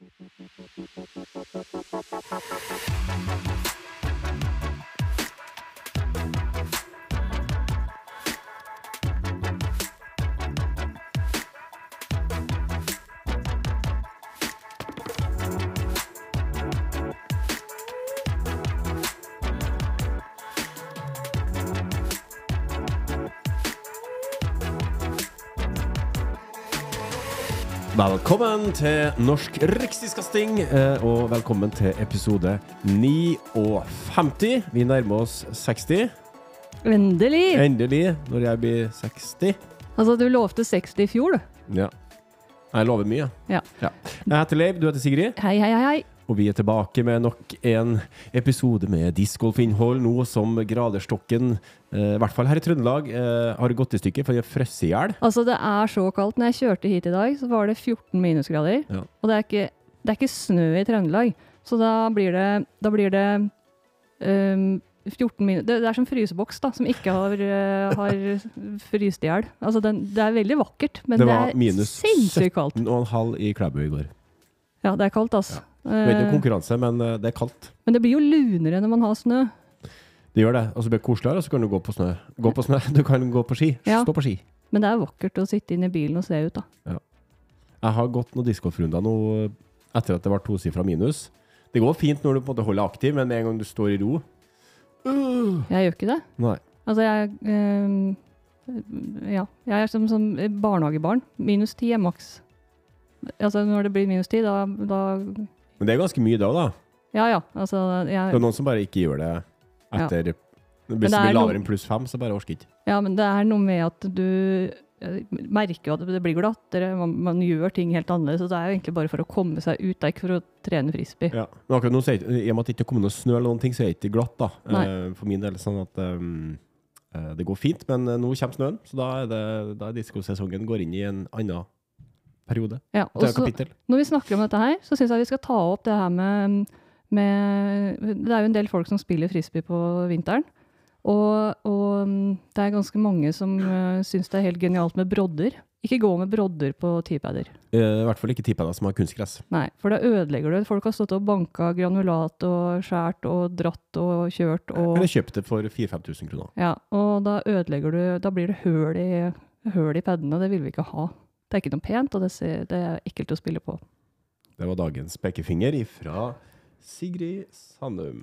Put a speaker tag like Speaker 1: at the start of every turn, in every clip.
Speaker 1: Thank you. Velkommen til Norsk Rikstiskasting, eh, og velkommen til episode 59. Vi nærmer oss 60.
Speaker 2: Endelig!
Speaker 1: Endelig, når jeg blir 60.
Speaker 2: Altså, du lovte 60 i fjor, du.
Speaker 1: Ja. Jeg lover mye.
Speaker 2: Ja.
Speaker 1: Jeg heter Leiv, du heter Sigrid,
Speaker 2: hei, hei, hei.
Speaker 1: Og vi er tilbake med nok en episode med discgolfinnhold, nå som graderstokken, eh, i hvert fall her i Trøndelag, eh, har gått i stykker, for de har frosset i hjel.
Speaker 2: Altså, det er så kaldt. Når jeg kjørte hit i dag, så var det 14 minusgrader.
Speaker 1: Ja.
Speaker 2: Og det er, ikke, det er ikke snø i Trøndelag. Så da blir det, da blir det um, 14 minus... Det, det er som fryseboks, da, som ikke har, uh, har fryst i hjel. Altså, den, det er veldig vakkert, men
Speaker 1: Det
Speaker 2: det,
Speaker 1: var
Speaker 2: er
Speaker 1: minus
Speaker 2: sinnssykt kaldt.
Speaker 1: 17,5 i Klæbu i går.
Speaker 2: Ja, det er kaldt, altså.
Speaker 1: Det er ikke noe
Speaker 2: Eh,
Speaker 1: konkurranse, men eh, det er kaldt.
Speaker 2: men det blir jo lunere når man har snø.
Speaker 1: Det gjør det. Og så blir det koseligere, og så kan du gå på snø. Gå på snø. Du kan gå på ski.
Speaker 2: Ja.
Speaker 1: Stå på ski.
Speaker 2: Men det er vakkert å sitte inne i bilen og se ut, da. Ja.
Speaker 1: Jeg har gått noen discgolfrunder nå etter at det var tosifra minus. Det går fint når du på en måte holder aktiv, men med en gang du står i ro uh,
Speaker 2: Jeg gjør ikke det.
Speaker 1: Nei.
Speaker 2: Altså, jeg øh, Ja. Jeg er som, som barnehagebarn. Minus ti er maks. Altså, når det blir minus ti, da, da
Speaker 1: Men det er ganske mye da, da.
Speaker 2: Ja, ja. Altså,
Speaker 1: Det er noen som bare ikke gjør det etter Hvis
Speaker 2: det
Speaker 1: blir lavere enn pluss fem, så bare orker ikke.
Speaker 2: ja, men det er noe med at du merker jo at det blir glattere, man, man gjør ting helt annerledes. Og det er jo egentlig bare for å komme seg ut, det er ikke for å trene frisbee.
Speaker 1: Ja. Men akkurat nå, så det- i og med at det ikke kommer noe snø, eller noen ting, så er det ikke glatt. da. Eh, For min del sånn at um, det går fint, men eh, nå kommer snøen, så da er, det, da er diskosesongen går inn i en annen periode.
Speaker 2: Ja, og så, når vi snakker om dette her, så syns jeg vi skal ta opp det her med, med Det er jo en del folk som spiller frisbee på vinteren. Og, og mm, det er ganske mange som uh, syns det er helt genialt med brodder. Ikke gå med brodder på teapader.
Speaker 1: Uh, I hvert fall ikke tippa som har kunstgress.
Speaker 2: Nei, for da ødelegger du. Folk har stått og banka granulat og skjært og dratt og kjørt og
Speaker 1: Eller kjøpt det for 4000-5000 kroner.
Speaker 2: Ja, og da ødelegger du Da blir det høl i, høl i padene, det vil vi ikke ha. Det er ikke noe pent, og det, ser, det er ekkelt å spille på.
Speaker 1: Det var dagens pekefinger ifra Sigrid Sandum.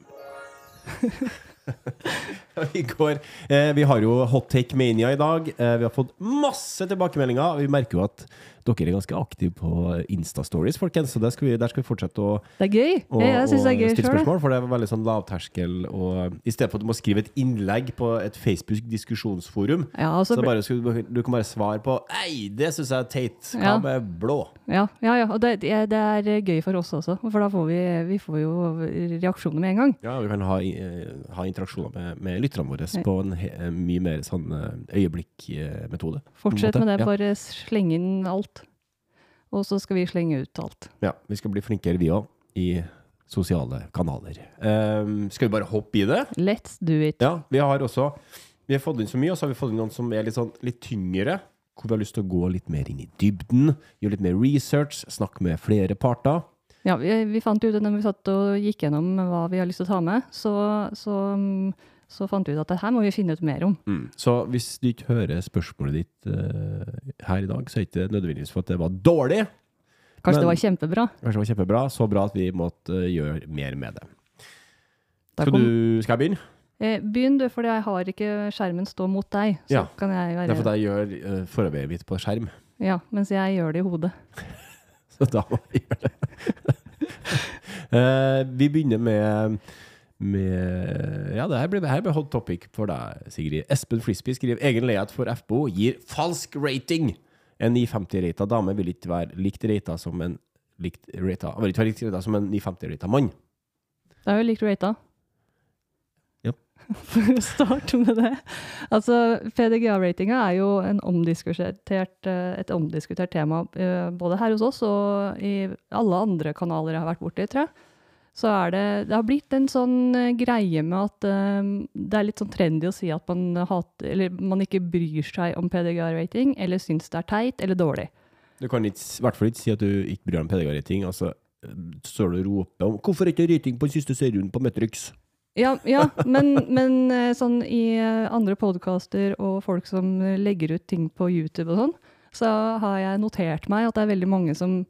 Speaker 1: vi, går, eh, vi har jo Hot Take Mania i dag. Eh, vi har fått masse tilbakemeldinger. Vi merker jo at dere er ganske aktive på Insta-stories, folkens. Så der skal, vi, der skal vi fortsette å,
Speaker 2: Det er gøy!
Speaker 1: å,
Speaker 2: jeg jeg syns det er gøy
Speaker 1: stille spørsmål, for det er veldig sånn lavterskel. Og I stedet for at du må skrive et innlegg på et Facebook-diskusjonsforum,
Speaker 2: Ja, altså, så
Speaker 1: bare, du, du kan bare svare på Ei, det syns jeg er teit. Hva
Speaker 2: Ja.
Speaker 1: med blå?
Speaker 2: ja, ja, ja, og det, det det er gøy for oss også, for da får vi, vi får jo reaksjoner med en gang.
Speaker 1: Ja, vi kan ha, eh, ha interaksjoner med, med lytterne våre på en eh, mye mer sånn eh, øyeblikkmetode.
Speaker 2: Fortsett med det,
Speaker 1: ja.
Speaker 2: bare sleng inn alt. Og så skal vi slenge ut alt.
Speaker 1: Ja, vi skal bli flinkere vi òg, i sosiale kanaler. Um, skal vi bare hoppe i det?
Speaker 2: Let's do it.
Speaker 1: Ja, vi har også Vi har fått inn så mye, og så har vi fått inn noen som er litt sånn litt tyngre. Hvor vi har lyst til å gå litt mer inn i dybden, gjøre litt mer research, snakke med flere parter.
Speaker 2: Ja, vi, vi fant ut når vi satt og gikk gjennom hva vi har lyst til å ta med, så, så, mm, så fant vi ut at det her må vi finne ut mer om.
Speaker 1: Så hvis du ikke hører spørsmålet ditt uh, her i dag, så er det ikke nødvendigvis for at det var dårlig.
Speaker 2: Kanskje
Speaker 1: Men-
Speaker 2: det var kjempebra.
Speaker 1: Kanskje det var kjempebra, så bra at vi måtte eh, gjøre mer med det.
Speaker 2: Da
Speaker 1: Skal,
Speaker 2: kom-
Speaker 1: du, skal jeg begynne?
Speaker 2: Eh, Begynn du, for jeg har ikke skjermen stå mot deg. Så
Speaker 1: Ja.
Speaker 2: kan jeg
Speaker 1: Det er fordi jeg gjør uh, forarbeidet mitt på skjerm.
Speaker 2: Ja, mens jeg gjør det i hodet.
Speaker 1: Så da må jeg gjøre det. Eh, vi begynner med, med Ja, det her blir, hot topic for deg, Sigrid. Espen Frisbee skriver egen leilighet for FBO gir falsk rating. En 950-rata dame vil ikke være likt rata som en likt rata, vil ikke være likt rata som en 950-rata mann.
Speaker 2: Det er jo likt rata. For å starte med det. Altså, PDGA-ratinga er jo omdiskutert, eh, et omdiskutert tema eh, både her hos oss og i alle andre kanaler jeg har vært borti, tror jeg. Så er det, det har blitt en sånn eh, greie med at um, det er litt sånn trendy å si at man, hater, eller man ikke bryr seg om PDGA-rating, eller syns det er teit eller dårlig.
Speaker 1: Du kan i hvert fall ikke si at du ikke bryr deg om PDGA-rating. Altså, står du og roper om 'Hvorfor er ikke rating på den siste serien på Metrix?'
Speaker 2: Ja, ja men, men eh, sånn i eh, andre podkaster og folk som legger ut ting på YouTube og sånn, så har jeg notert meg at det er veldig mange som,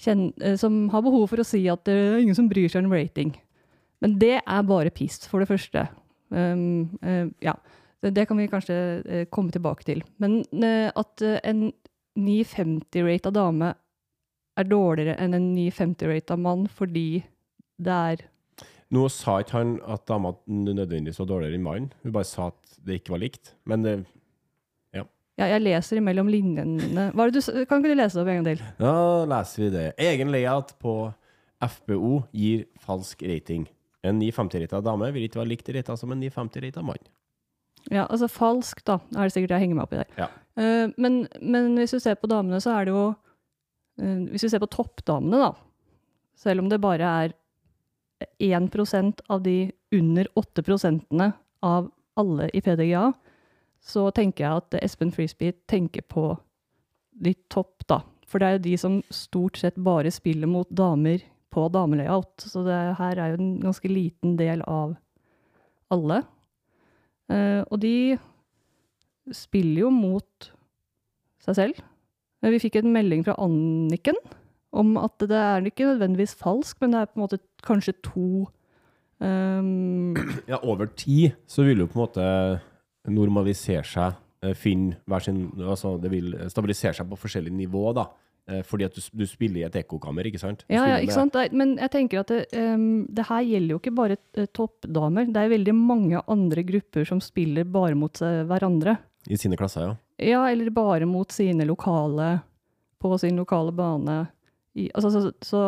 Speaker 2: kjenn- eh, som har behov for å si at det er ingen som bryr seg om rating. Men det er bare piss, for det første. Um, uh, ja, det, kan vi kanskje uh, komme tilbake til. Men uh, at en 950-rata dame er dårligere enn en 950-rata mann fordi det er
Speaker 1: Nå sa ikke han at dama nødvendigvis var dårligere enn mannen, hun bare sa at det ikke var likt. Men det,
Speaker 2: Ja, jeg leser imellom linjene. Hva er det du, kan ikke du lese det opp en gang til?
Speaker 1: da leser vi det. Egen layout på FBO gir falsk rating. En 950-rita dame vil ikke være likt rita som en 950-rita mann.
Speaker 2: Ja, altså falsk, da, er det sikkert jeg henger meg opp i der.
Speaker 1: Ja.
Speaker 2: Uh, men, men hvis du ser på damene, så er det jo uh, Hvis du ser på toppdamene, da, selv om det bare er 1% av de under 8 prosentene av alle i PDGA, så tenker jeg at Espen Frisbee tenker på de topp, da. For det er jo de som stort sett bare spiller mot damer på damelayout. Så det her er jo en ganske liten del av alle. Eh, og de spiller jo mot seg selv. Vi fikk en melding fra Anniken om at det er ikke nødvendigvis falsk, men det er på en måte kanskje to um
Speaker 1: Ja, over tid så vil jo på en måte normalisere seg, eh, finne hver sin Altså det vil stabilisere seg på forskjellig nivå, da. Eh, Fordi at du, du spiller i et ekkokammer, ikke sant?
Speaker 2: Ja, ja, ikke sant? Men jeg tenker at det, um, det her gjelder jo ikke bare eh, toppdamer. Det er veldig mange andre grupper som spiller bare mot hverandre.
Speaker 1: I sine klasser, ja.
Speaker 2: Ja, eller bare mot sine lokale, på sin lokale bane. I, altså, så, så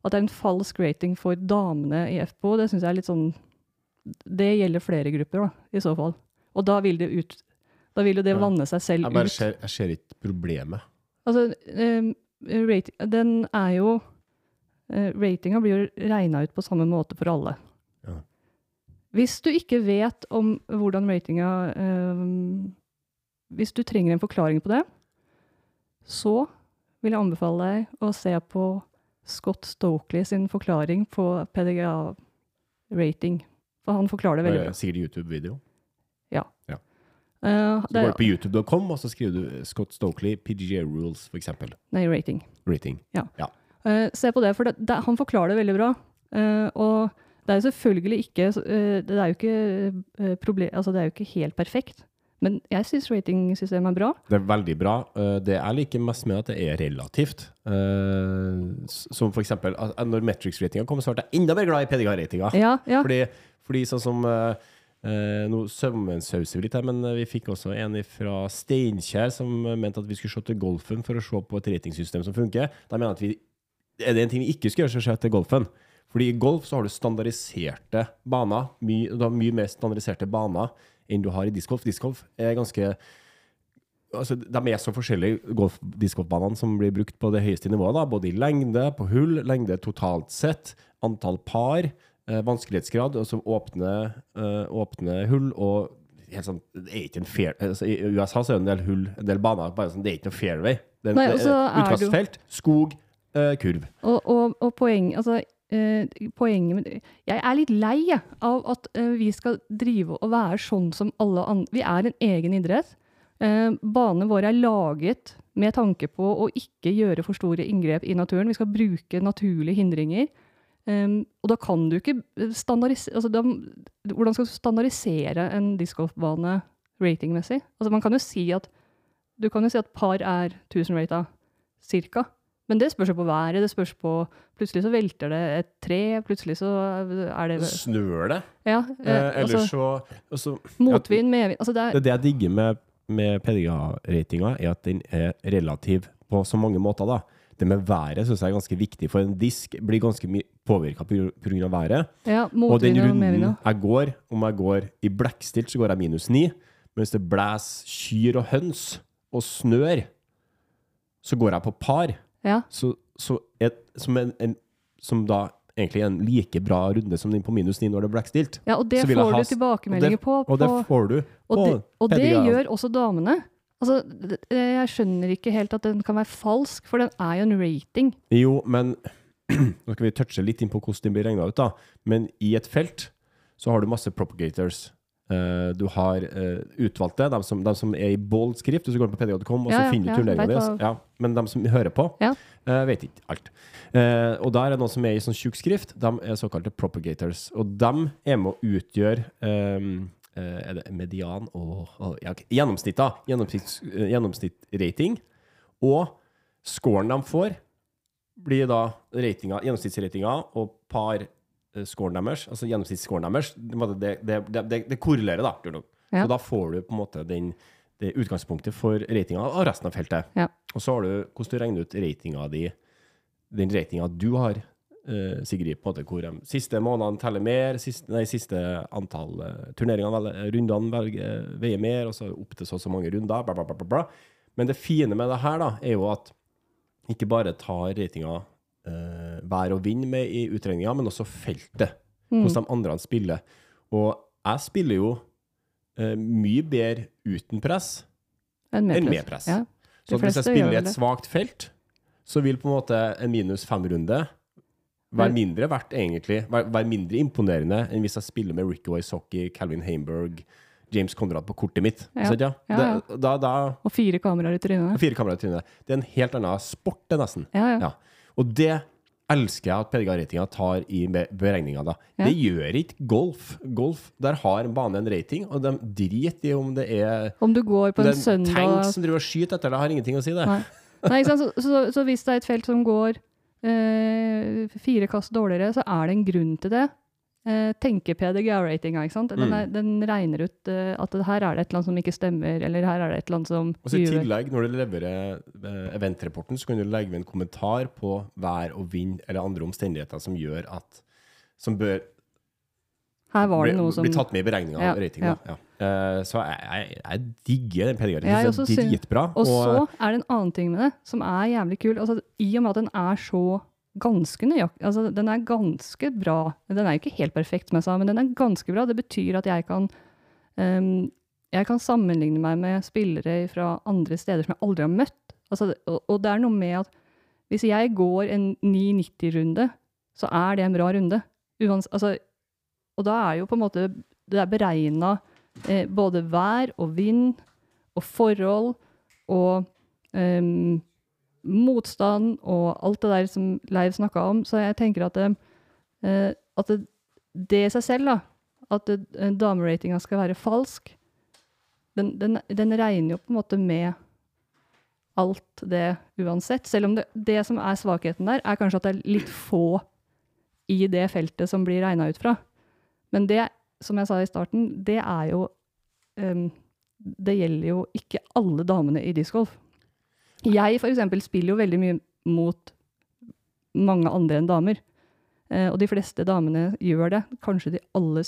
Speaker 2: at det er en falsk rating for damene i FPO, det syns jeg er litt sånn Det gjelder flere grupper, da, i så fall. Og da vil det ut Da vil jo det vanne seg selv
Speaker 1: Jeg bare
Speaker 2: ut.
Speaker 1: ser, jeg ser ikke problemet.
Speaker 2: Altså, um, rating, den er jo uh, Ratinga blir jo regna ut på samme måte for alle.
Speaker 1: Ja.
Speaker 2: Hvis du ikke vet om hvordan ratinga um, Hvis du trenger en forklaring på det, så vil jeg anbefale deg å se på Scott Stokely sin forklaring på PDGA-rating. For han forklarer det veldig bra.
Speaker 1: Sier Sikkert YouTube-video.
Speaker 2: Uh,
Speaker 1: Så går du på youtube.com, og så skriver du Scott Stokely, PGA Rules, eksempel.
Speaker 2: nei, rating.
Speaker 1: Rating.
Speaker 2: Eh, se på det, for det, det, han forklarer det veldig bra. Uh, og det er jo selvfølgelig ikke eh, Det er jo ikke eh, problem, altså det er jo ikke helt perfekt. Men jeg syns ratingsystemet er bra.
Speaker 1: Det er veldig bra. Eh, Det jeg liker mest med at det er relativt. Eh, Som for eksempel når Metrics-ratinga kom, så ble jeg enda mer glad i PDGA-ratinga.
Speaker 2: Ja, ja.
Speaker 1: Fordi, fordi sånn som eh, eh, Nå saumensauser vi litt her, men eh, vi fikk også en fra Steinkjer som eh, mente at vi skulle se til golfen for å se på et ratingsystem som funker. De mener at vi er det en ting vi ikke skal gjøre, så se til golfen. Fordi i golf så har du standardiserte baner, mye, du har mye mer standardiserte baner enn du har i discgolf. Discgolf er ganske altså, De er så forskjellige, golf-discgolfbanene som blir brukt på det høyeste nivået. Da, både i lengde, på hull, lengde totalt sett, antall par, eh, vanskelighetsgrad, altså åpne, eh, åpne hull og helt sånn, det er ikke en fair, altså, I USA så er det en del hull, en del baner, bare sånn, det er ikke noe fairway. Det,
Speaker 2: Nei,
Speaker 1: det
Speaker 2: og er
Speaker 1: Utkastfelt, skog, eh, kurv.
Speaker 2: Og, og, og poeng, altså, poenget med Jeg er litt lei av at eh, vi skal drive og være sånn som alle andre. Vi er en egen idrett. Eh, banene våre er laget med tanke på å ikke gjøre for store inngrep i naturen. Vi skal bruke naturlige hindringer. Og da kan du ikke standardisere altså da, Hvordan skal du standardisere en discgolfbane ratingmessig? Altså man kan jo si at Du kan jo si at par er 1000-rata, cirka. Men det spørs jo på været. det spørs på, Plutselig så velter det et tre, plutselig så er det
Speaker 1: Snør det?
Speaker 2: Ja,
Speaker 1: Eh,
Speaker 2: eh, altså,
Speaker 1: så altså,
Speaker 2: motvind, medvind altså det
Speaker 1: Det,
Speaker 2: er,
Speaker 1: det jeg digger med, med PDGA-ratinga, er at den er relativ på så mange måter. da. Det med været syns jeg er ganske viktig, for en disk blir ganske mye påvirka pga. været.
Speaker 2: ja,
Speaker 1: Og den
Speaker 2: motvind og
Speaker 1: runden jeg går, om jeg går i blekkstilt, så går jeg minus ni. Men hvis det blåser kyr og høns og snør, så går jeg på par.
Speaker 2: Ja,
Speaker 1: Så, så et, som, en, en, som da egentlig en like bra runde som den på minus ni når det er blekkstilt.
Speaker 2: ja, og det får
Speaker 1: ha
Speaker 2: du tilbakemeldinger på.
Speaker 1: Og det får du
Speaker 2: og, det, og det gjør også damene. Altså, jeg skjønner ikke helt at den kan være falsk, for den er jo en rating.
Speaker 1: Jo, men Nå skal vi touche litt inn på hvordan den blir regna ut, da. Men i et felt så har du masse propagators. Eh, du har uh, utvalgte, de som, de som er i bold skrift. Hvis du går på pd.com og
Speaker 2: Ja, så
Speaker 1: finner du
Speaker 2: ja,
Speaker 1: turneringa
Speaker 2: vet
Speaker 1: di. Ja, men de som hører på, eh, vet ikke alt. Og der er noen som er i sånn tjukk skrift. De er såkalte propagators. Og de er med å utgjøre um, Er det median og, og ja, ok. Gjennomsnitt, eh. Og scoren de får, blir da ratinga, gjennomsnittsratinga og par scoren deres, altså gjennomsnittsscoren deres, det, det, det, det, korrelerer, da.
Speaker 2: Ja.
Speaker 1: Så da får du på en måte den, det utgangspunktet for ratinga av resten av feltet.
Speaker 2: Ja.
Speaker 1: Og så har du hvordan du regner ut ratinga di, den ratinga du har, uh, Sigrid, på en måte hvor de siste månedene teller mer, siste, nei, siste antall uh, turneringer, eh, rundene veier mer, og så opp til så og så mange runder, bla, bla, bla, bla, bla. Men det fine med det her da, er jo at ikke bare tar ratinga eh, vær og vind med i utregninga, men også feltet.
Speaker 2: Mm.
Speaker 1: Hvordan de andre spiller. Og jeg spiller jo uh, mye bedre uten press
Speaker 2: En
Speaker 1: enn
Speaker 2: press.
Speaker 1: med press.
Speaker 2: Ja.
Speaker 1: Så hvis jeg spiller i et svakt felt, så vil på en måte en minus fem-runde være mindre verdt, egentlig. Være, mindre imponerende enn hvis jeg spiller med Ricky Wysocki, Calvin Heimberg, James Conrad på kortet mitt.
Speaker 2: Ja.
Speaker 1: Ja,
Speaker 2: Ja, ja.
Speaker 1: Da, da
Speaker 2: Og fire kameraer i trynet.
Speaker 1: Fire kameraer i trynet. Det er en helt annen sport, det, nesten.
Speaker 2: Ja, ja.
Speaker 1: Og det elsker jeg at PDGA-ratinga tar i beregninga. da.
Speaker 2: Ja.
Speaker 1: Det gjør ikke golf. Golf, Der har banen en rating, og de driter i om det er
Speaker 2: Om du går på en
Speaker 1: søndag en tank som driver og skyter etter det, har ingenting å si, det.
Speaker 2: Nei. Nei? Så, så, så hvis det er et felt som går eh, fire kast dårligere, så er det en grunn til det. Eh, tenker PDGA-ratinga, ikke sant? Den,
Speaker 1: Mm.
Speaker 2: er, den regner ut eh, at her er det et eller annet som ikke stemmer, eller her er det et eller annet som
Speaker 1: Og så I tillegg, når du leverer eh, eventrapporten, så kan du legge ved en kommentar på vær og vind eller andre omstendigheter som gjør at Som bør
Speaker 2: Her var det
Speaker 1: bli,
Speaker 2: noe som
Speaker 1: bli tatt med i beregninga av ratinga. Ja. Eh, så jeg, jeg, jeg digger den.
Speaker 2: Jeg også
Speaker 1: er
Speaker 2: syns-
Speaker 1: dritbra.
Speaker 2: Og så er det en annen ting med det, som er jævlig kul. Altså, I og med at den er så ganske nøyaktig altså, Den er ganske bra. Den er jo ikke helt perfekt, som jeg sa, men den er ganske bra. Det betyr at jeg kan um, jeg kan sammenligne meg med spillere fra andre steder som jeg aldri har møtt. Altså, og, og det er noe med at hvis jeg går en 990-runde, så er det en bra runde. Uans, altså, og da er jo på en måte Det er beregna eh, både vær og vind og forhold og ehm, motstand og alt det der som Leiv snakka om. Så jeg tenker at eh, at det, det i seg selv, da, at eh, dameratinga skal være falsk, den, den, den regner jo på en måte med alt det uansett. Selv om det, det som er svakheten der, er kanskje at det er litt få i det feltet som blir regna ut fra. Men det, som jeg sa i starten, det er jo ehm, Det gjelder jo ikke alle damene i discgolf. Jeg for eksempel spiller jo veldig mye mot mange andre enn damer. Eh, og de fleste damene gjør det. Kanskje de alle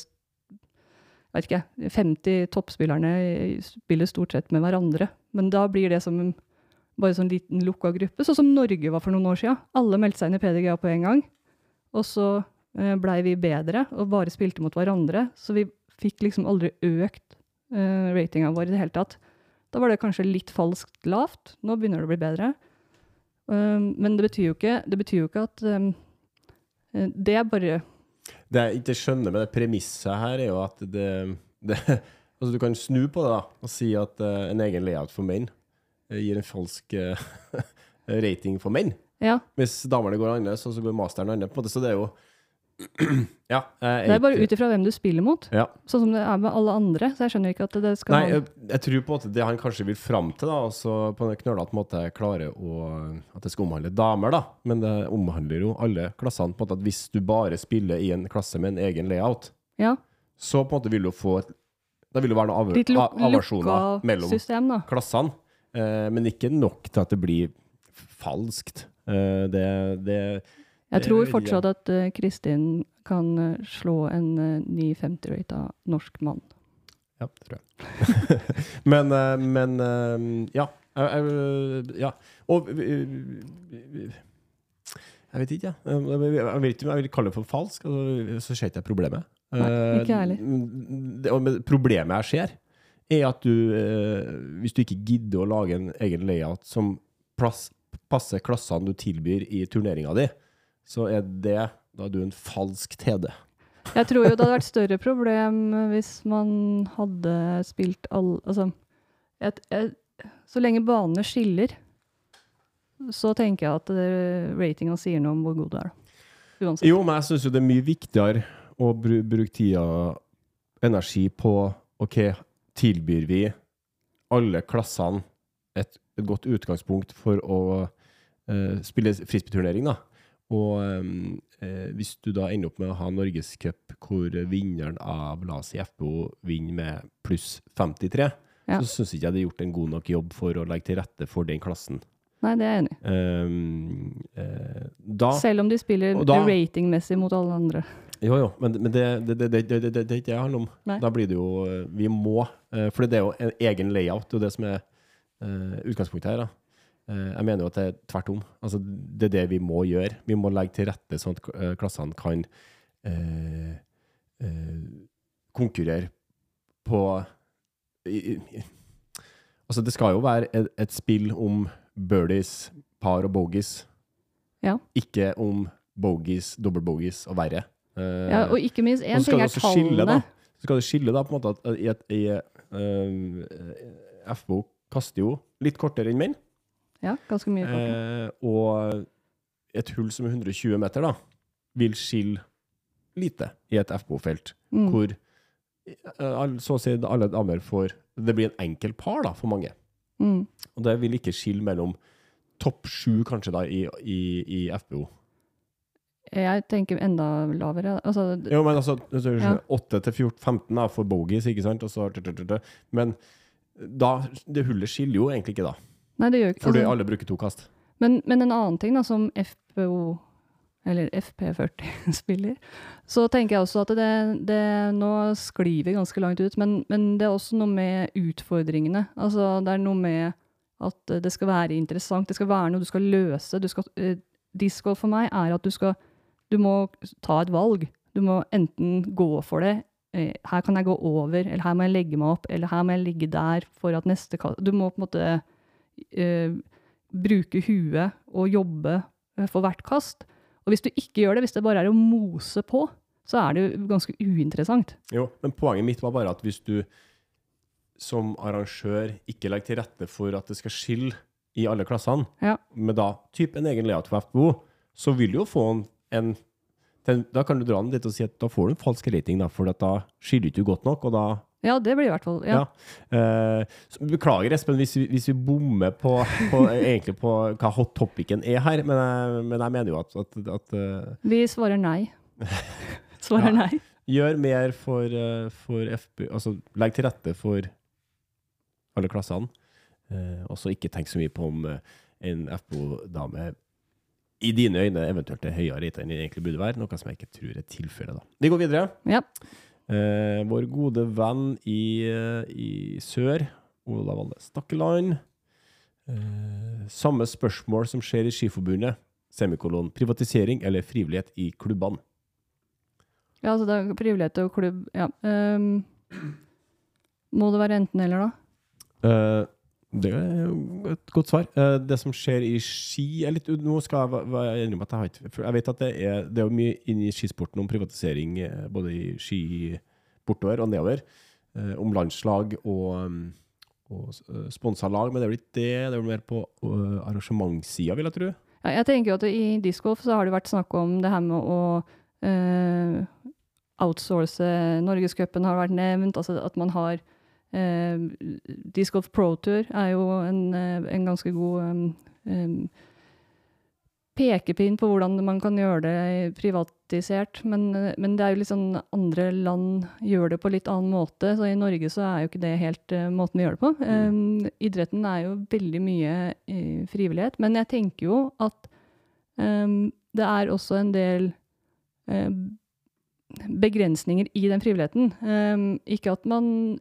Speaker 2: vet ikke, 50 toppspillerne spiller stort sett med hverandre. Men da blir det som bare sånn liten lukka gruppe, sånn som Norge var for noen år siden. Alle meldte seg inn i PDGA på en gang. Og så eh, blei vi bedre og bare spilte mot hverandre. Så vi fikk liksom aldri økt eh, ratinga vår i det hele tatt. Da var det kanskje litt falskt lavt. Nå begynner det å bli bedre. Um, men det betyr jo ikke, det betyr jo ikke at um, Det er bare
Speaker 1: Det jeg ikke skjønner med det premisset her, er jo at det, det Altså, du kan snu på det da, og si at uh, en egen layout for menn eh, gir en falsk uh, rating for menn.
Speaker 2: Ja.
Speaker 1: Hvis damene går annerledes, og så går masteren annerledes. Så det er jo Ja. jeg
Speaker 2: Det er bare ut ifra hvem du spiller mot.
Speaker 1: ja.
Speaker 2: Sånn som det er med alle andre. Så jeg skjønner ikke at det skal
Speaker 1: Nei, jeg, jeg tror på en måte det han kanskje vil fram til, da, altså på en knølete måte klare å At det skal omhandle damer, da. Men det omhandler jo alle klassene. på en måte at Hvis du bare spiller i en klasse med en egen layout,
Speaker 2: Ja,
Speaker 1: så på en måte vil du få Da vil det være noen av,
Speaker 2: litt luk
Speaker 1: av, aversjoner mellom
Speaker 2: system,
Speaker 1: klassene. Eh, men ikke nok til at det blir falskt. Eh, det, det
Speaker 2: Jeg tror fortsatt at uh, Kristin kan uh, slå en uh, 950-rata norsk mann.
Speaker 1: Ja, det tror jeg. men, men ja. Ja. Og Jeg vet ikke, jeg. Jeg vet ikke om jeg vil kalle det for falsk. Altså, så ser ikke jeg problemet.
Speaker 2: Nei, ikke heller.
Speaker 1: Problemet jeg ser, er at du Hvis du ikke gidder å lage en egen layout som plass, passer klassene du tilbyr i turneringa di, så er det Da er du en falsk TD.
Speaker 2: Jeg tror jo det hadde vært større problem hvis man hadde spilt all Altså, et, et, så lenge banene skiller, så tenker jeg at ratinga sier noe om hvor god du er. Uansett.
Speaker 1: Jo, men jeg syns jo det er mye viktigere å bru bruke tida energi på OK, tilbyr vi alle klassene et, et godt utgangspunkt for å uh, spille frisbeeturnering, da. Og eh, hvis du da ender opp med å ha norgescup hvor vinneren av la oss si FPO vinner med pluss 53,
Speaker 2: Ja.
Speaker 1: så syns ikke jeg det er gjort en god nok jobb for å legge til rette for den klassen.
Speaker 2: Nei, det er jeg enig i.
Speaker 1: Um, eh, da
Speaker 2: Selv om de spiller ratingmessig mot alle andre.
Speaker 1: Jo, jo, men, men det, det, det, det, det, det, det er handler om.
Speaker 2: Nei.
Speaker 1: Da blir det jo eh, Vi må eh, For det er jo en egen layout, det er jo det som er eh, utgangspunktet her. da. Eh, jeg mener jo at det er tvert om. Altså, det er det vi må gjøre. Vi må legge til rette sånn at eh, klassene kan eh, eh, konkurrere på i, i, Altså, det skal jo være et, et spill om birdies, par og bogies.
Speaker 2: Ja.
Speaker 1: Ikke om bogies, double bogies og verre. Eh,
Speaker 2: Ja, og ikke minst, én ting er
Speaker 1: også skille, da.
Speaker 2: tallene.
Speaker 1: Så skal det skille da, på en måte, at i, et, i um, FBO kaster jo litt kortere enn menn.
Speaker 2: Ja, ganske mye. kortere.
Speaker 1: Eh, og et hull som er 120 meter, da, vil skille lite i et FBO-felt.
Speaker 2: Mm.
Speaker 1: Hvor eh, så å si alle damer får Det blir en enkel par, da, for mange.
Speaker 2: Mm.
Speaker 1: Og det vil ikke skille mellom topp sju, kanskje, da, i, i, i FBO.
Speaker 2: Jeg tenker enda lavere. Altså,
Speaker 1: Jo, men altså,
Speaker 2: Ja.
Speaker 1: 8 til 14, 15 da, for bogies, ikke sant? Så. Men da, det hullet skiller jo egentlig ikke da,
Speaker 2: nei, det gjør ikke
Speaker 1: fordi alle bruker to kast.
Speaker 2: men, men en annen ting da, som FPO, eller FP40 spiller, så tenker jeg også at det, det nå sklir vi ganske langt ut, men, men det er også noe med utfordringene. Altså, det er noe med at eh, det skal være interessant, det skal være noe du skal løse. Du skal, uh, discgolf for meg er at du skal, du må ta et valg. Du må enten gå for det, eh, her kan jeg gå over, eller her må jeg legge meg opp, eller her må jeg ligge der for at neste kast Du må på en måte eh, bruke huet og jobbe eh, for hvert kast. Og hvis du ikke gjør det, hvis det bare er å mose på, så er det jo ganske uinteressant.
Speaker 1: Jo, men poenget mitt var bare at hvis du som arrangør ikke legger til rette for at det skal skille i alle klassene,
Speaker 2: Ja.
Speaker 1: med da typ en egen layout for FBO, så vil du jo få en, en den, Da kan du dra den dit og si at da får du en falsk rating, da, for at da skiller du ikke godt nok, og da
Speaker 2: Ja, det blir i hvert fall ja.
Speaker 1: Ja. Uh, beklager, Espen, hvis vi, vi bommer på, på, egentlig på hva hot topicen er her, men jeg, men jeg mener jo at, at, at uh,
Speaker 2: Vi svarer nei. svarer
Speaker 1: Ja.
Speaker 2: nei.
Speaker 1: Gjør mer for, eh, for FB Altså legg til rette for alle klassene, Uh, og så ikke tenk så mye på om en FBO-dame i dine øyne eventuelt er høyere rate enn den egentlig burde være, noe som jeg ikke tror er tilfellet. Vi går videre.
Speaker 2: Ja.
Speaker 1: Eh, vår gode venn i, i sør, Olav Valle Stakkeland. Eh, samme spørsmål som skjer i Skiforbundet. Semikolon. Privatisering eller frivillighet i klubbene?
Speaker 2: ja, altså det er frivillighet og klubb. Ja. Um, må det være enten-eller, da?
Speaker 1: Eh, det er et godt svar. Eh, det som skjer i ski litt Nå skal jeg være enig jeg Jeg vet at det er, det er mye mye inni skisporten om privatisering, eh, både i ski bortover og nedover. eh, om landslag og, um, og uh, sponsa lag, men det er vel ikke det. Det er vel mer på uh, arrangementssida, vil jeg tro.
Speaker 2: Ja, jeg tenker jo at i discgolf så har det vært snakk om det her med å eh, outsource Norgescupen har vært nevnt, altså at man har eh, Discgolf Pro Tour er jo en, eh, en ganske god um, pekepinn på hvordan man kan gjøre det privatisert, men, eh, men det er jo litt sånn andre land gjør det på litt annen måte, så i Norge så er jo ikke det helt uh, måten vi gjør det på. Em, idretten er jo veldig mye eh, frivillighet, men jeg tenker jo at um, det er også en del uh, begrensninger i den frivilligheten. Um, ikke at man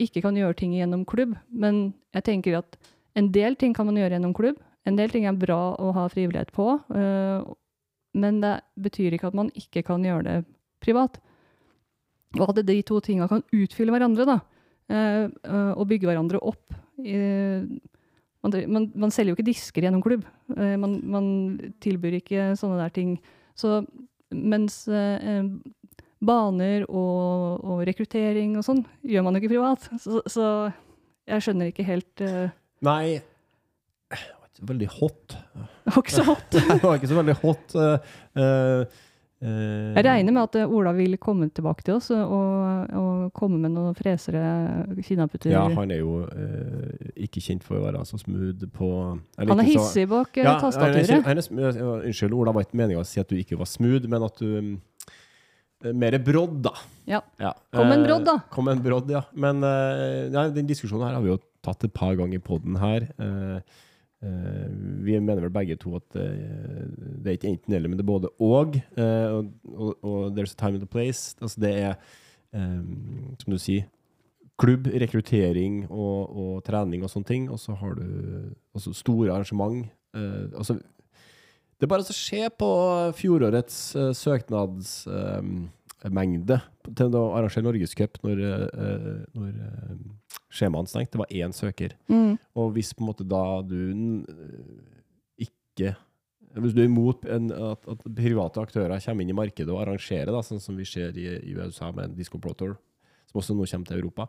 Speaker 2: ikke kan gjøre ting gjennom klubb, men jeg tenker at en del ting kan man gjøre gjennom klubb. En del ting er bra å ha frivillighet på, eh, men det betyr ikke at man ikke kan gjøre det privat. Og at de to tinga kan utfylle hverandre, da. eh, eh, og bygge hverandre opp. Man, man, man selger jo ikke disker gjennom klubb. Man, man tilbyr ikke sånne der ting. Så mens baner og, og rekruttering og sånn gjør man jo ikke privat. Så, så jeg skjønner ikke helt uh,
Speaker 1: Nei, det var ikke veldig hot.
Speaker 2: Det var ikke så hot.
Speaker 1: Det var ikke så veldig hot. Uh,
Speaker 2: Jeg regner med at Ola vil komme tilbake til oss og, og komme med noen fresere kinaputter.
Speaker 1: Ja, han er jo eh, ikke kjent for å være så smooth på
Speaker 2: han er hissig bak
Speaker 1: Ja,
Speaker 2: tastaturet.
Speaker 1: Unnskyld, Ola, var ikke meninga å si at du ikke var smooth, men at du mm, Mer brodd, da.
Speaker 2: Ja.
Speaker 1: Ja.
Speaker 2: Kom en
Speaker 1: Eh,
Speaker 2: brodd, da.
Speaker 1: Kom en brodd, ja. Men ja, den diskusjonen her har vi jo tatt et par ganger i poden her. Eh, eh, vi mener vel begge to at eh, det er ikke enten eller, men det er både og. eh, og, og, og there's a time and a place. Altså det er, eh, som du sier, klubb, rekruttering og, og trening og sånne ting. Og så har du altså store arrangement. eh, altså det er bare å se på fjorårets uh, søknadsmengde til å arrangere Norgescup når, uh, når uh, skjemaene stengte. Det var én søker.
Speaker 2: Mm.
Speaker 1: Og hvis på en måte da du eh, ikke Hvis du er imot en, at, at private aktører kommer inn i markedet og arrangerer, da, sånn som vi ser i, i USA med Disco Pro Tour, som også nå kommer til Europa,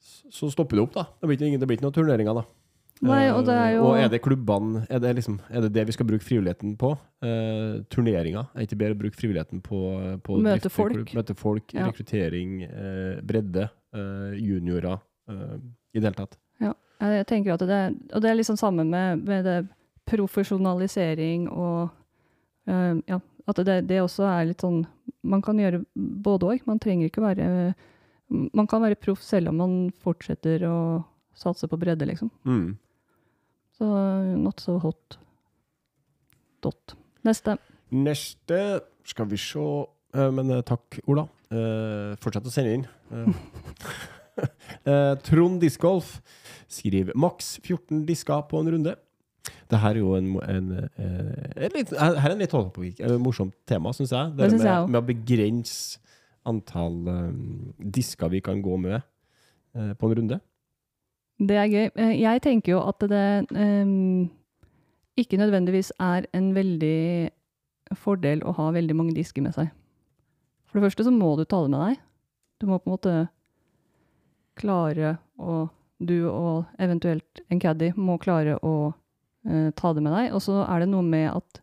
Speaker 1: så, så stopper det opp, da. Det blir ikke, det blir ikke noen turneringer, da.
Speaker 2: Nei, og det er
Speaker 1: Eh,
Speaker 2: jo
Speaker 1: og er det klubbene er det, liksom, er det det vi skal bruke frivilligheten på? Eh, turneringer? Er det ikke bedre å bruke frivilligheten på, på
Speaker 2: Møte
Speaker 1: drifte
Speaker 2: folk.
Speaker 1: klubb, Møte folk,
Speaker 2: Ja.
Speaker 1: rekruttering, eh, bredde, eh, juniorer i det hele tatt.
Speaker 2: Ja, jeg tenker at det, og det er liksom sammen med, med det profesjonalisering og eh, ja, at det, det også er litt sånn Man kan gjøre både òg. Man trenger ikke være Man kan være proff selv om man fortsetter å satse på bredde, liksom.
Speaker 1: Mm.
Speaker 2: Så not so hot. Dot. Neste.
Speaker 1: Neste skal vi se Eh, Men eh, takk, Ola. Eh, fortsett å sende inn. Trond Discgolf skriver maks 14 disker på en runde. Det her er jo en, en, en, en litt, her er en litt morsomt tema, syns jeg.
Speaker 2: Det synes
Speaker 1: med,
Speaker 2: jeg
Speaker 1: med å begrense antall um, disker vi kan gå med uh, på en runde.
Speaker 2: Det er gøy. Eh, Jeg tenker jo at det um, ikke nødvendigvis er en veldig fordel å ha veldig mange disker med seg. For det første så må du ta det med deg. Du må på en måte klare å Du og eventuelt en caddy må klare å uh, ta det med deg. Og så er det noe med at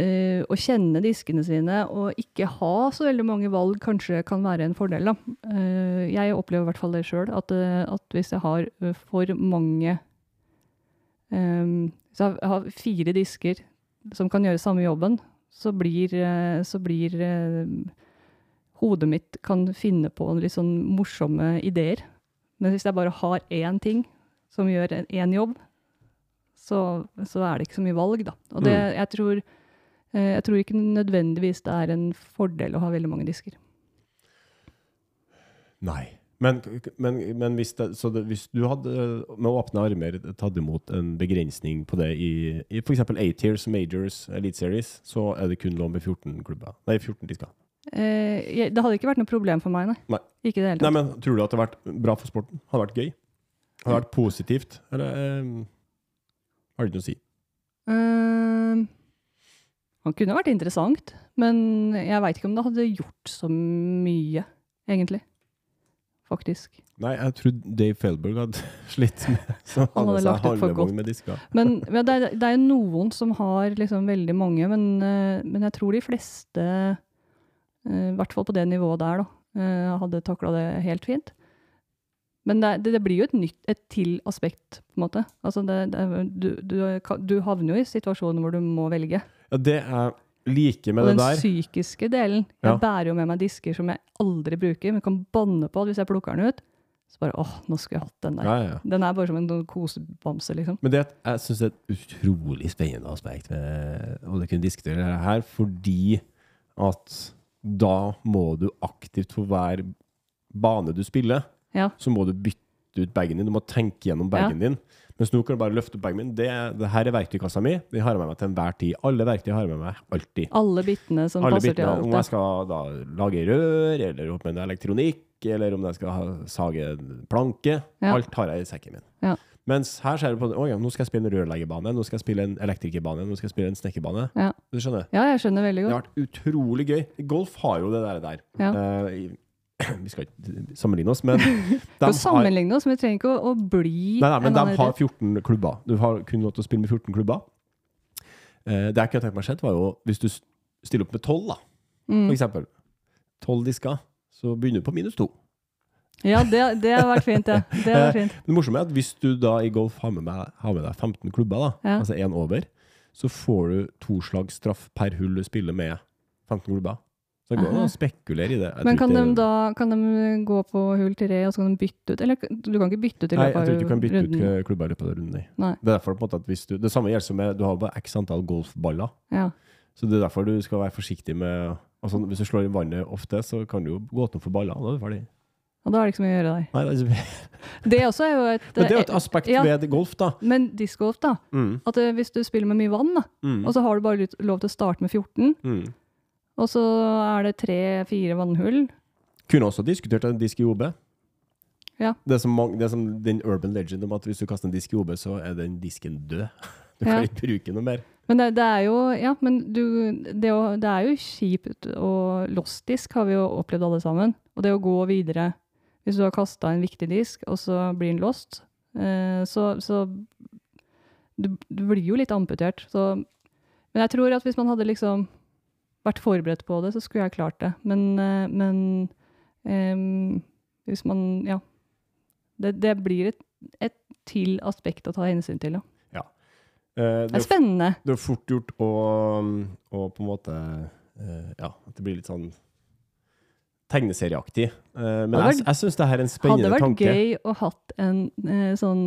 Speaker 2: eh, å kjenne diskene sine og ikke ha så veldig mange valg kanskje kan være en fordel. Da. Uh, jeg opplever i hvert fall det sjøl, at, eh, at hvis jeg har for mange um, Hvis jeg har fire disker som kan gjøre samme jobben, så blir, så blir hodet mitt kan finne på litt sånn morsomme ideer. Men hvis jeg bare har én ting som gjør én jobb, så, så er det ikke så mye valg, da. Og det,
Speaker 1: Mm.
Speaker 2: jeg, tror, jeg tror ikke nødvendigvis det er en fordel å ha veldig mange disker.
Speaker 1: Nei. Men, men, men hvis, det, så det, hvis du hadde med åpne armer tatt imot en begrensning på det i, i f.eks. A-tiers, Majors, Elite Series, så er det kun lov med 14 klubber. Nei, 14 disker.
Speaker 2: Eh, jeg, det hadde ikke vært noe problem for meg, nei.
Speaker 1: Nei.
Speaker 2: Ikke det hele
Speaker 1: Nei, men tror du at det hadde vært bra for sporten? Hadde det vært gøy? Hadde det vært positivt? Eller eh, har det ikke noe å si?
Speaker 2: Eh, han kunne vært interessant, men jeg veit ikke om det hadde gjort så mye, egentlig. Faktisk.
Speaker 1: Nei, jeg trodde Dave Felberg hadde slitt med så
Speaker 2: Han hadde lagt ut for godt.
Speaker 1: med.
Speaker 2: Men ja, det, er, det er noen som har liksom veldig mange, men, eh, men jeg tror de fleste, eh, i hvert fall på det nivået der, da, eh, hadde takla det helt fint. Men det, det, blir jo et nytt, et til aspekt, på en måte. Altså det, det, du, du, du havner jo i situasjoner hvor du må velge.
Speaker 1: Ja, det er like med
Speaker 2: Og
Speaker 1: det
Speaker 2: den psykiske delen.
Speaker 1: Ja.
Speaker 2: Jeg bærer jo med meg disker som jeg aldri bruker, men kan banne på at hvis jeg plukker den ut, så bare åh, nå skulle jeg hatt den der.
Speaker 1: ja, ja.
Speaker 2: Den er bare som en sånn kosebamse, liksom.
Speaker 1: Men det, jeg syns det er et utrolig spennende aspekt med å kunne diskutere det her, fordi at da må du aktivt for hver bane du spiller,
Speaker 2: Ja.
Speaker 1: så må du bytte ut bagen din. Du må tenke gjennom bagen din. Mens nå kan du bare løfte opp bagen min. Det, det her er verktøykassa mi. Den har jeg med meg til enhver tid. Alle verktøy har jeg med meg alltid.
Speaker 2: Alle bitene som
Speaker 1: Alle
Speaker 2: passer
Speaker 1: bitene.
Speaker 2: til
Speaker 1: Om jeg skal da lage rør, eller opp med elektronikk, eller om jeg skal ha, sage en planke.
Speaker 2: Ja.
Speaker 1: Alt har jeg i sekken min.
Speaker 2: Ja.
Speaker 1: Mens her ser du på Å ja, nå skal jeg spille en rørleggerbane, nå skal jeg spille en elektrikerbane, nå skal jeg spille en snekkerbane.
Speaker 2: Ja.
Speaker 1: Du skjønner?
Speaker 2: Ja, jeg skjønner veldig godt.
Speaker 1: Det har vært utrolig gøy. Golf har jo det der. der.
Speaker 2: Ja.
Speaker 1: Uh, vi skal ikke sammenligne oss, men de
Speaker 2: For sammenligne oss, men vi trenger ikke å, å bli
Speaker 1: nei, nei, men de har 14 klubber. Du har kun lov til å spille med 14 klubber. Eh, det jeg kunne tenkt meg skjedd, var jo hvis du stiller opp med 12, da, for
Speaker 2: Mm.
Speaker 1: eksempel. 12 disker, så begynner du på minus 2.
Speaker 2: Ja, det, det har vært fint, ja. Det har vært fint.
Speaker 1: Det morsomme er at hvis du da i golf har med, meg, har med deg 15 klubber, da,
Speaker 2: Ja.
Speaker 1: altså én over, så får du to slags straff per hull du spiller med 15 klubber. Så det går an å spekulere i det. Jeg
Speaker 2: Men kan de da kan de gå på hull tre, og så kan de bytte ut? Eller du kan ikke bytte ut i løpet av runden?
Speaker 1: Nei, jeg tror ikke du kan bytte
Speaker 2: runden?
Speaker 1: ut klubber i løpet av runden. nei. Det er derfor på en måte at hvis du, det samme gjelder som med Du har bare x antall golfballer.
Speaker 2: Ja.
Speaker 1: Så det er derfor du skal være forsiktig med altså Hvis du slår i vannet ofte, så kan du jo gå tom for baller. Da er du ferdig.
Speaker 2: Og da er det ikke så mye å gjøre der.
Speaker 1: Nei, det er ikke,
Speaker 2: Det også er jo et
Speaker 1: men det er jo et aspekt
Speaker 2: ja.
Speaker 1: ved golf, da.
Speaker 2: Men discgolf, da.
Speaker 1: Mm,
Speaker 2: At eh, hvis du spiller med mye vann, da,
Speaker 1: mm,
Speaker 2: og så har du bare lov til å starte med 14,
Speaker 1: mm.
Speaker 2: Og så er det tre-fire vannhull
Speaker 1: Kunne også diskutert en disk i OB.
Speaker 2: Ja.
Speaker 1: Det, er som det er som den urban legend om at hvis du kaster en disk i OB, så er den disken død. Du kan
Speaker 2: Ja.
Speaker 1: ikke bruke noe mer.
Speaker 2: Men det, det er jo Ja, men du det, å, det er jo kjipt og lost disk har vi jo opplevd alle sammen. Og det å gå videre Hvis du har kasta en viktig disk, og så blir den lost, eh, så, så du, du blir jo litt amputert. Så Men jeg tror at hvis man hadde liksom vært forberedt på det, så skulle jeg klart det. Men, eh, men um, hvis man Ja. Det, det blir et, et til aspekt å ta hensyn til. Ja.
Speaker 1: Eh,
Speaker 2: Det
Speaker 1: det,
Speaker 2: er spennende.
Speaker 1: det er fort gjort å, å på en måte eh, Ja, at det blir litt sånn tegneserieaktig. Eh, men
Speaker 2: Hadde
Speaker 1: jeg, jeg syns det her er en spennende tanke.
Speaker 2: Hadde vært
Speaker 1: tanke.
Speaker 2: gøy å hatt en eh, sånn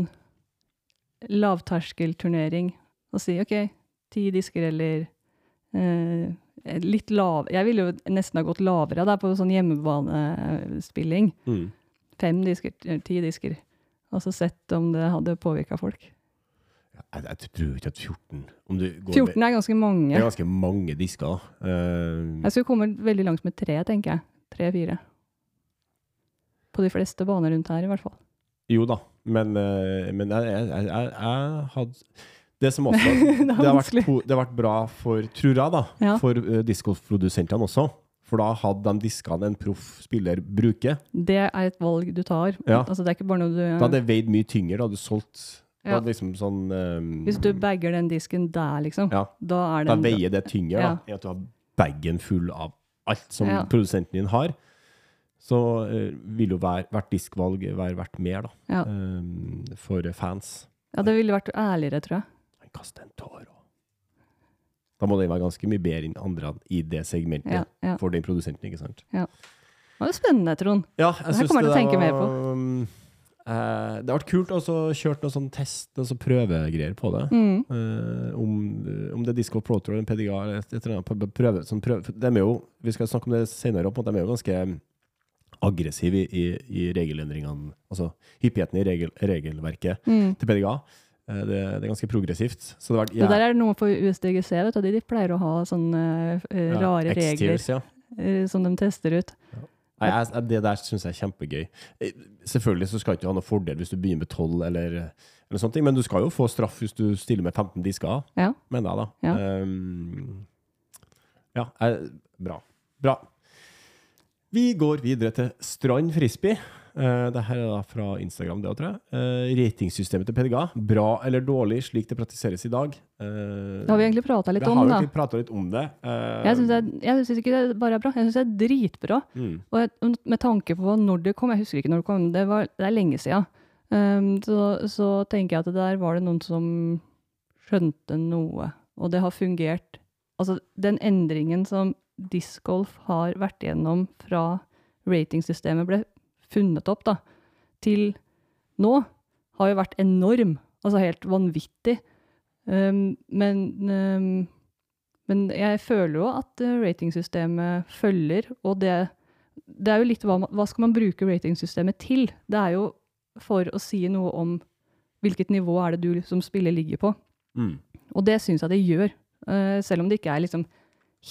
Speaker 2: lavterskelturnering og si OK, ti disker eller eh, litt lav Jeg ville jo nesten ha gått lavere der på sånn hjemmebanespilling.
Speaker 1: Mm.
Speaker 2: Fem disker, eh, ti disker. Og så sett om det hadde påvirka folk.
Speaker 1: Jeg, jeg tror ikke at 14 om du går
Speaker 2: 14
Speaker 1: med,
Speaker 2: er ganske
Speaker 1: Det
Speaker 2: mange.
Speaker 1: er ganske mange disker. Uh,
Speaker 2: Jeg skulle kommet veldig langt med tre, tenker jeg. Tre-fire. På de fleste baner rundt her, i hvert fall.
Speaker 1: jo da, men, eh, men jeg, jeg, jeg, jeg hadde Det som også
Speaker 2: Det
Speaker 1: det, har vært, det har vært bra for, tror jeg, da,
Speaker 2: Ja.
Speaker 1: for uh, diskoprodusentene også. For da hadde de diskene en proff spiller bruker.
Speaker 2: Det er et valg du tar.
Speaker 1: Ja.
Speaker 2: Altså, det er ikke bare noe du
Speaker 1: Da hadde det veid mye tyngre. Da hadde du solgt
Speaker 2: Ja.
Speaker 1: liksom sånn um,
Speaker 2: Hvis du bagger den disken der, liksom,
Speaker 1: Ja.
Speaker 2: da er
Speaker 1: Da veier det tyngre da, i at du har bagen full av alt som produsenten din har. Så uh, vil jo hver, hvert diskvalg være verdt mer da, um, for fans.
Speaker 2: Ja, det ville vært ærligere, tror jeg.
Speaker 1: Han kaster en tår også. Da må den være ganske mye bedre enn andre i det segmentet
Speaker 2: Ja, ja.
Speaker 1: for den produsenten, ikke sant? Ja.
Speaker 2: Det var jo spennende, Trond.
Speaker 1: Ja,
Speaker 2: Det
Speaker 1: jeg
Speaker 2: her kommer
Speaker 1: det
Speaker 2: jeg til å tenke mer
Speaker 1: var, um, eh, det har vært kult å kjøre noen sånn test, og sånn prøvegreier på det.
Speaker 2: Mm.
Speaker 1: Uh, om, om det er Disco Pro Tour eller PDGA eller et, eller annet prøve, sånn prøve. De er jo, vi skal snakke om det senere, opp, de er jo ganske aggressive i, i, i regelendringene, altså hyppigheten i regel, regelverket
Speaker 2: Mm.
Speaker 1: til PDGA. Eh, det, det er ganske progressivt. Så det vært
Speaker 2: Det der er noe for USDGC, vet du. De, pleier å ha sånne eh,
Speaker 1: ja,
Speaker 2: rare regler
Speaker 1: ja.
Speaker 2: eh, som de tester ut.
Speaker 1: Nei, jeg, det der syns jeg er kjempegøy. Eh, Selvfølgelig så skal ikke ha noe fordel hvis du begynner med 12 eller, eller sånne ting, men du skal jo få straff hvis du stiller med 15 disker,
Speaker 2: Ja.
Speaker 1: mener jeg da.
Speaker 2: Ja.
Speaker 1: Ehm, ja eh, bra. Bra. Vi går videre til Strand Frisbee. Uh, det her er da fra Instagram, det òg, tror jeg. Uh, ratingsystemet til PDGA. Bra eller dårlig, slik det praktiseres i dag. Uh,
Speaker 2: Det har vi egentlig prata litt
Speaker 1: vi
Speaker 2: om,
Speaker 1: har
Speaker 2: da.
Speaker 1: egentlig prata litt om det. Uh,
Speaker 2: Jeg syns, ikke det bare er bra, jeg syns det er dritbra.
Speaker 1: mm,
Speaker 2: Og jeg, med tanke på når det kom, jeg husker ikke når det kom, det, var, det er lenge siden, um, så, så tenker jeg at det der var det noen som skjønte noe, og det har fungert. Altså, den endringen som discgolf har vært igjennom fra ratingsystemet ble funnet opp, da, til nå, har jo vært enorm. Altså helt vanvittig. Um, men um, men jeg føler jo at eh, ratingsystemet følger, og det, det er jo litt hva, hva skal man bruke ratingsystemet til? Det er jo for å si noe om hvilket nivå er det du som spiller ligger på.
Speaker 1: mm.
Speaker 2: Og det syns jeg det gjør, Uh, selv om det ikke er liksom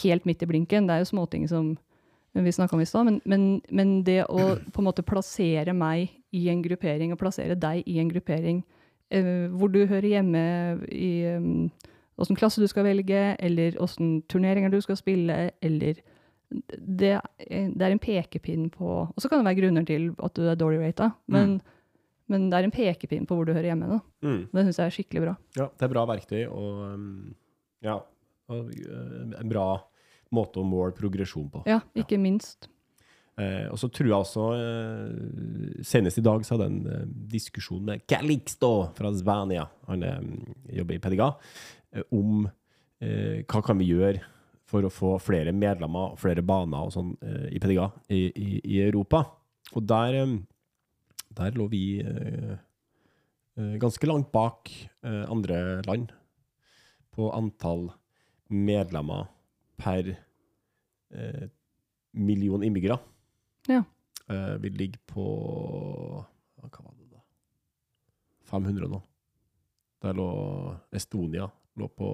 Speaker 2: helt midt i blinken. Det er jo småting som vi snakka om i stad. Men, men, men det å på en måte plassere meg i en gruppering, og plassere deg i en gruppering eh, hvor du hører hjemme i um, klasse du skal velge, eller åssen turneringer du skal spille, eller det, det er en pekepinn på Og så kan det være grunner til at du er dårlig rata, men, men det er en pekepinn på hvor du hører hjemme. Da.
Speaker 1: Mm.
Speaker 2: Det syns jeg er skikkelig bra.
Speaker 1: Ja, det er bra verktøy, og um, ja, og, uh, en bra måte å måle progresjon på.
Speaker 2: Ja, ikke minst.
Speaker 1: Eh, og så tror jeg også eh, Senest i dag så hadde jeg en eh, diskusjon med Calixto fra Svania, han eh, jobber i Pediga, eh, om eh, hva kan vi gjøre for å få flere medlemmer og flere baner og sånn i Pediga i, i, i Europa. Og der, der lå vi ganske langt bak andre land på antall medlemmer per eh, million innbyggere.
Speaker 2: Ja.
Speaker 1: Eh, vi ligger på Hva var det, da? 500 nå. Der lå Estonia lå på,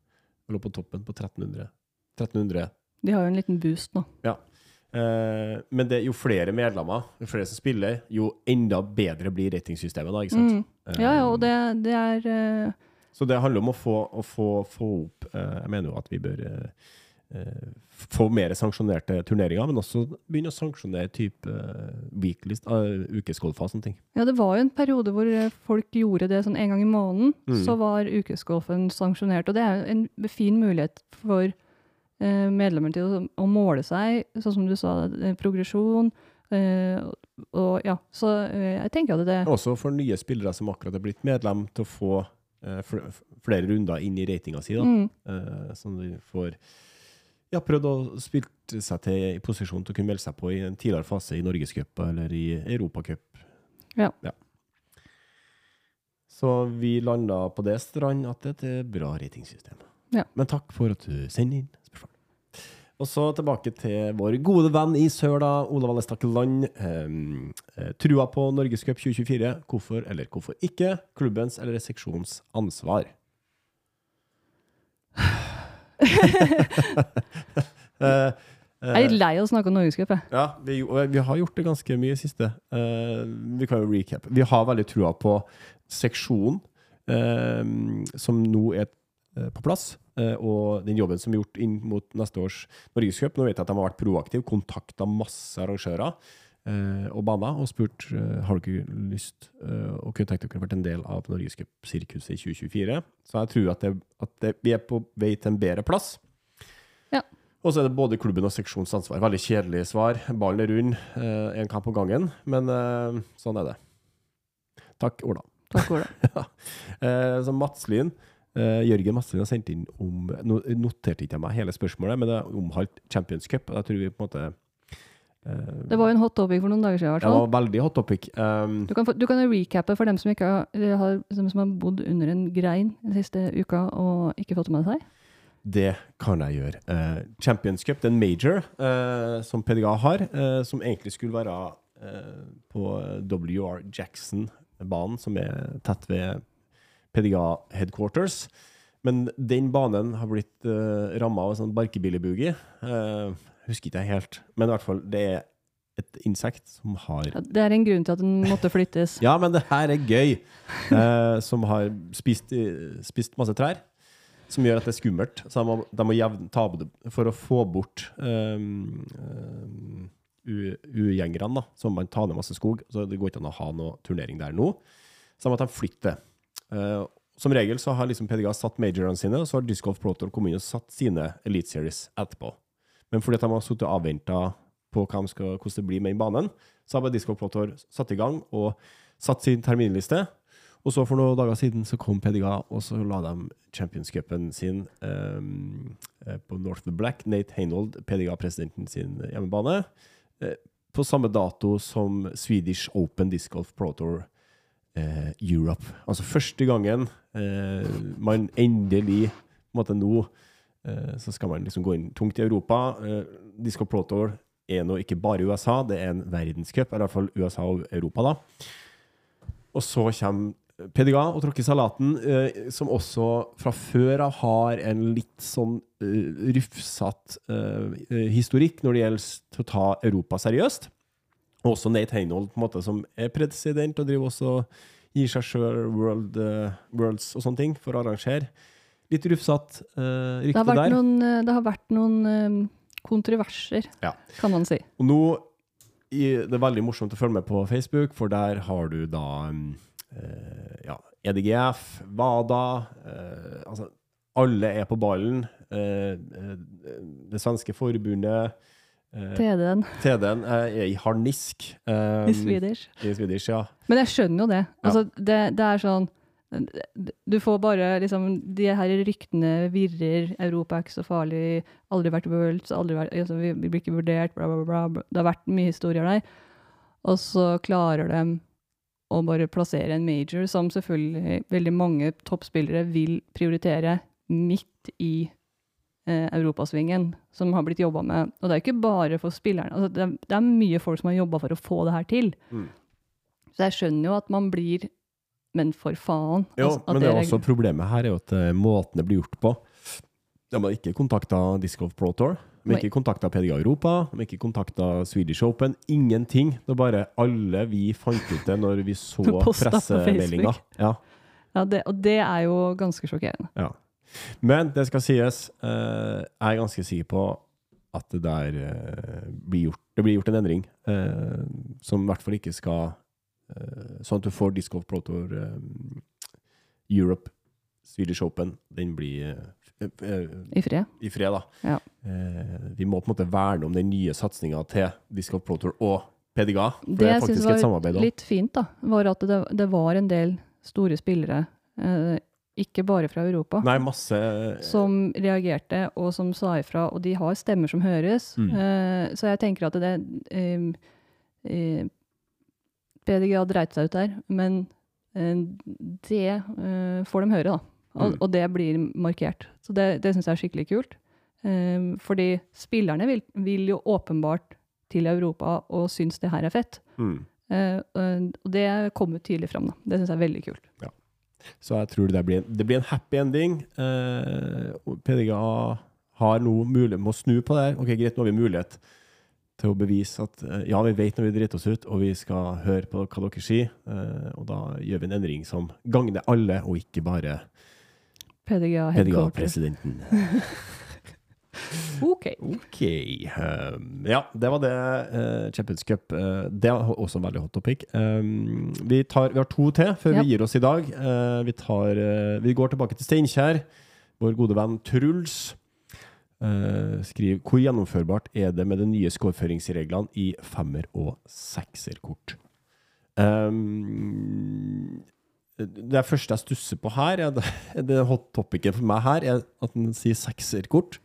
Speaker 1: lå på toppen på 1300. 1300.
Speaker 2: De har jo en liten boost nå.
Speaker 1: Eh, men det, jo flere medlemmer, jo flere som spiller, jo enda bedre blir ratingsystemet. da, ikke sant?
Speaker 2: Mm. Ja, ja, og det, det er eh,
Speaker 1: Så det handler om å få, å få, få opp eh, Jeg mener jo at vi bør eh, eh, få mer sanksjonerte turneringer, men også begynne å sanksjonere type weeklist, uh, ukesgolfer og sånne ting.
Speaker 2: Ja, det var jo en periode hvor folk gjorde det sånn en gang i måneden.
Speaker 1: Mm.
Speaker 2: Så var ukesgolfen sanksjonert. Og det er jo en fin mulighet for medlemmer til å, å måle seg, sånn som du sa, progresjon. Og ja, så jeg tenker at det
Speaker 1: Også for nye spillere som akkurat er blitt medlem, til å få flere runder inn i ratinga si. da.
Speaker 2: mm,
Speaker 1: Eh, sånn de får ja, prøvd å spille seg til i posisjon til å kunne melde seg på i en tidligere fase i Norgescup eller i Europacup.
Speaker 2: Ja.
Speaker 1: Så vi landa på det strand at det er et bra ratingsystem.
Speaker 2: Ja.
Speaker 1: Men takk for at du sender inn. Og så tilbake til vår gode venn i sør, da, Olav Valle Stakkeland. Um, trua på Norgescup 2024. Hvorfor eller hvorfor ikke? Klubbens eller seksjons ansvar. Eh,
Speaker 2: Jeg er litt lei av å snakke om Norgescup,
Speaker 1: ja, vi, vi har gjort det ganske mye i siste. Eh, vi kan jo recap. Vi har veldig trua på seksjonen eh, som nå er eh, på plass, eh, og den jobben som er gjort inn mot neste års Norgescup. Nå vet jeg at de har vært proaktive, kontakta masse arrangører eh, og baner og spurt eh, har dere lyst eh, og kunne tenkt dere vært en del av Norgescup-sirkuset i 2024. Så jeg tror at, det, at det, vi er på vei til en bedre plass.
Speaker 2: Ja.
Speaker 1: Og så er det både klubben og seksjonens ansvar. Veldig kjedelig svar. Ballen er rund, én kamp om gangen. Men eh, sånn er det. Takk, Ola.
Speaker 2: Takk, Ola.
Speaker 1: ja. så Matslin, eh, Jørgen Matslin har sendt inn om Nå noterte ikke jeg meg hele spørsmålet, men det omholdt Champions Cup. Jeg tror vi på en måte eh,
Speaker 2: Det var jo en hot topic for noen dager siden,
Speaker 1: det var veldig hot topic. Um,
Speaker 2: Du kan, du kan recappe for dem som, har, har, som som har bodd under en grein den siste uka og ikke fått det med seg.
Speaker 1: Det kan jeg gjøre. Uh, Champions Cup, det er en major eh, som PDGA har, eh, som egentlig skulle være eh, på WR Jackson-banen, som er tett ved PDGA headquarters. Men den banen har blitt uh, ramma av en sånn barkebillebugi. Uh, husker ikke jeg helt, men i hvert fall, det er et insekt som har
Speaker 2: Ja, Det er en grunn til at den måtte flyttes.
Speaker 1: Ja, men det her er gøy! Uh, som har spist, spist masse trær. Som gjør at det er skummelt. Så de må, de må jevne, ta på det for å få bort um, um, ugjengerne. da. Så må man ta ned masse skog. Så det går ikke an å ha noe turnering der nå. Så de må de flytte. Eh, som regel så har liksom PDGA satt majorene sine, og så har Disc Golf Pro inn og satt sine Elite Series etterpå. Men fordi de har sittet og avventa på de skal, hvordan det blir med den banen, så har bare Disc Golf Pro Tour satt i gang og satt sin terminliste. Og så for noen dager siden så kom PDGA, og så la de Champions Cupen sin eh, på North of the Black. Nate Heinold, PDGA-presidenten sin hjemmebane. på samme dato som Swedish Open Disc Golf Pro Tour eh, Europe. Altså første gangen eh, man endelig på en måte nå eh, så skal man liksom gå inn tungt i Europa. Eh, Disc Golf Pro er nå ikke bare USA, det er en verdenscup, i hvert fall USA og Europa, da. Og så kommer PDGA og tråkker salaten, eh, som også fra før av har en litt sånn rufsete historikk når det gjelder å ta Europa seriøst. Også Nate Heinold, på en måte, som er president og driver også gir seg sjøl world, uh, Worlds og sånne ting for å arrangere. Litt rufsete uh,
Speaker 2: Det har
Speaker 1: rykte der.
Speaker 2: noen, eh, det har vært noen um, kontroverser,
Speaker 1: Ja.
Speaker 2: kan man si.
Speaker 1: Og nå i, Det er veldig morsomt å følge med på Facebook, for der har du da um, uh, ja, EDGF, WADA uh, Altså, alle er på ballen. Uh, det svenske forbundet
Speaker 2: TD-en
Speaker 1: TD-en er i harnisk. Um,
Speaker 2: i Swedish.
Speaker 1: I Swedish, ja.
Speaker 2: Men jeg skjønner jo det. Altså, det, det er sånn Du får bare liksom De her ryktene virrer. Europa er ikke så farlig. Aldri vært Worlds. Aldri vært, altså, vi, blir ikke vurdert. Bla, bla, bla. Det har vært mye historier der. Og så klarer de å bare plassere en major som selvfølgelig veldig mange toppspillere vil prioritere midt i eh, europasvingen, som har blitt jobba med. Og det er ikke bare for spillerne. Altså, det, er, det er mye folk som har jobba for å få det her til.
Speaker 1: Mm.
Speaker 2: Så jeg skjønner jo at man blir Men for faen.
Speaker 1: Jo,
Speaker 2: altså,
Speaker 1: men det er også problemet her er jo at eh, måten det blir gjort på De har ikke kontakta Disc Golf Pro Tour. De har ikke kontakta PDA Europa. De har ikke kontakta Swedish Open. Ingenting. Det er bare alle vi fant ut det når vi så pressemeldinga. Ja,
Speaker 2: ja, det, og det er jo ganske sjokkerende.
Speaker 1: ja. Men det skal sies, eh, jeg er ganske sikker på at det der eh, blir gjort Det blir gjort en endring eh, som i hvert fall ikke skal eh, Sånn at du får Disc Golf Pro Tour eh, Europe, Swedish Open, den blir eh,
Speaker 2: I fred.
Speaker 1: i fred, da.
Speaker 2: Ja.
Speaker 1: Vi må på en måte verne om den nye satsinga til Disc Golf Pro Tour og PDGA. For
Speaker 2: Det
Speaker 1: det er faktisk et samarbeid
Speaker 2: Det
Speaker 1: jeg syns var
Speaker 2: litt fint, da, var at det, det var en del store spillere, ikke bare fra Europa,
Speaker 1: Nei, masse
Speaker 2: som reagerte og som sa ifra, og de har stemmer som høres.
Speaker 1: Mm.
Speaker 2: Uh, så jeg tenker at det um, uh, PDG har dreit seg ut der, men uh, det eh, får de høre, da. Og,
Speaker 1: Mm.
Speaker 2: og det blir markert. Så det, det syns jeg er skikkelig kult. Eh, fordi spillerne vil, vil jo åpenbart til Europa og syns det her er fett.
Speaker 1: mm.
Speaker 2: Eh, og det kommer tydelig fram. Da. Det syns jeg er veldig kult.
Speaker 1: Så jeg tror det blir, en- det blir en happy ending. Eh, PDGA har nå mulighet med å snu på det her. Ok, greit, nå har vi mulighet til å bevise at eh, ja, vi vet når vi driter oss ut, og vi skal høre på hva dere sier. Eh, og da gjør vi en endring som gagner alle, og ikke bare
Speaker 2: PDGA-presidenten.
Speaker 1: PDGA-presidenten.
Speaker 2: Ok.
Speaker 1: okay. Um, ja, det var det. Uh, Champions Cup. Uh, det er også en veldig hot topic. Um, vi, tar, vi har to til før
Speaker 2: yep.
Speaker 1: vi gir oss i dag. Uh, vi, tar, vi går tilbake til Steinkjer. Vår gode venn Truls skriver hvor gjennomførbart er det med de nye skårføringsreglene i femmer- og sekserkort. Um, det første jeg stusser på her, er det, det hot topicen for meg her, er at den sier sekserkort.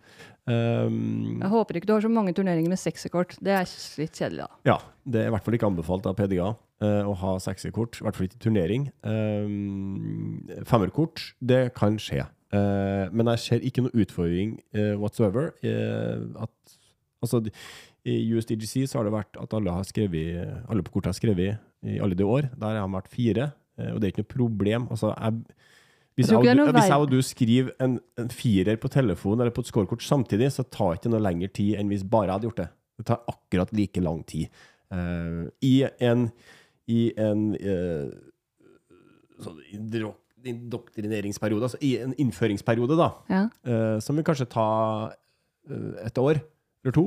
Speaker 1: Um,
Speaker 2: Jeg håper ikke du har så mange turneringer med seksekort. Det er litt kjedelig, da.
Speaker 1: ja, det er i hvert fall ikke anbefalt av PDA uh, å ha seksekort. i hvert fall ikke i turnering. Um, femmerkort, det kan skje. Uh, men jeg ser ikke noe utfordring uh, whatsoever. eh, at, altså, I USDGC så har det vært at alle, har skrevet, alle på kortet har skrevet i alle de år. Der har de vært fire, eh, og det er ikke noe problem. Altså, jeg, hvis,
Speaker 2: Jeg
Speaker 1: du, hvis jeg og du skriver en, en firer på telefon eller på et scorekort samtidig, så tar det ikke noe lengre tid enn hvis bare jeg hadde gjort det. Det tar akkurat like lang tid. Uh, I en, i en uh, sånn indoktrineringsperiode, altså i en innføringsperiode, da,
Speaker 2: Ja.
Speaker 1: uh, som vil kanskje ta et år eller to,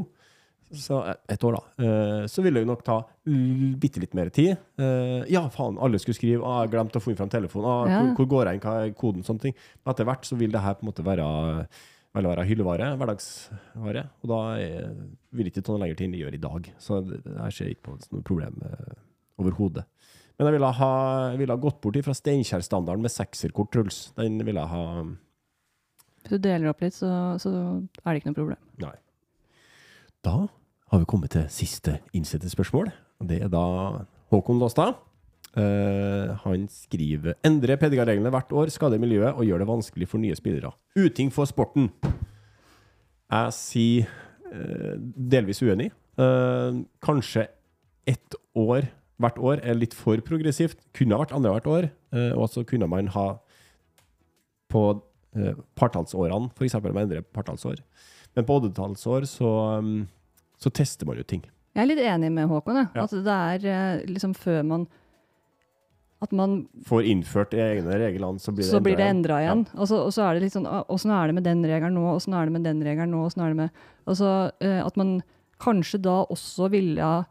Speaker 1: så eh, et år da, eh, så ville det nok ta bitte litt mer tid. Eh, ja, faen, alle skulle skrive, ah, jeg glemte å få inn frem telefonen, ah,
Speaker 2: Ja.
Speaker 1: hvor, hvor går jeg inn, hva er koden, sånne ting. Men etter hvert så vil det her på en måte være, være hyllevare, hverdagsvare, og da er, vil det ikke ta noe lenger tid enn det gjør i dag. Så det, her ser ikke på noe problem overhodet. Men jeg ville ha, ville ha gått bort fra Steinkjer-standarden med sekserkort, Truls. Den ville jeg ha
Speaker 2: Hvis du deler opp litt, så, så er det ikke noe problem.
Speaker 1: Nei. Da har vi kommet til siste innsendte. Det er da Håkon Låstad. Uh, han skriver Endre PDG-reglene hvert år skader miljøet og gjør det vanskelig for nye spillere. Uting for sporten. Jeg sier uh, delvis uenig. Uh, kanskje ett år hvert år er litt for progressivt. Kunne ha vært annethvert år. eh, og så kunne man ha på eh, partallsårene, f.eks. med å endre partallsår. Men på oddetallsår så, um, så tester man jo ting.
Speaker 2: Jeg er litt enig med Håkon.
Speaker 1: Ja.
Speaker 2: At det er eh, liksom før man At man
Speaker 1: Får innført egne reglene, så blir det
Speaker 2: så blir det
Speaker 1: endret
Speaker 2: endra igjen. Og, så, og så er det litt sånn «Å, Åssen er det med den regelen nå? Åssen er det med den regelen nå? Åssen er det med Altså så at man kanskje da også ville ha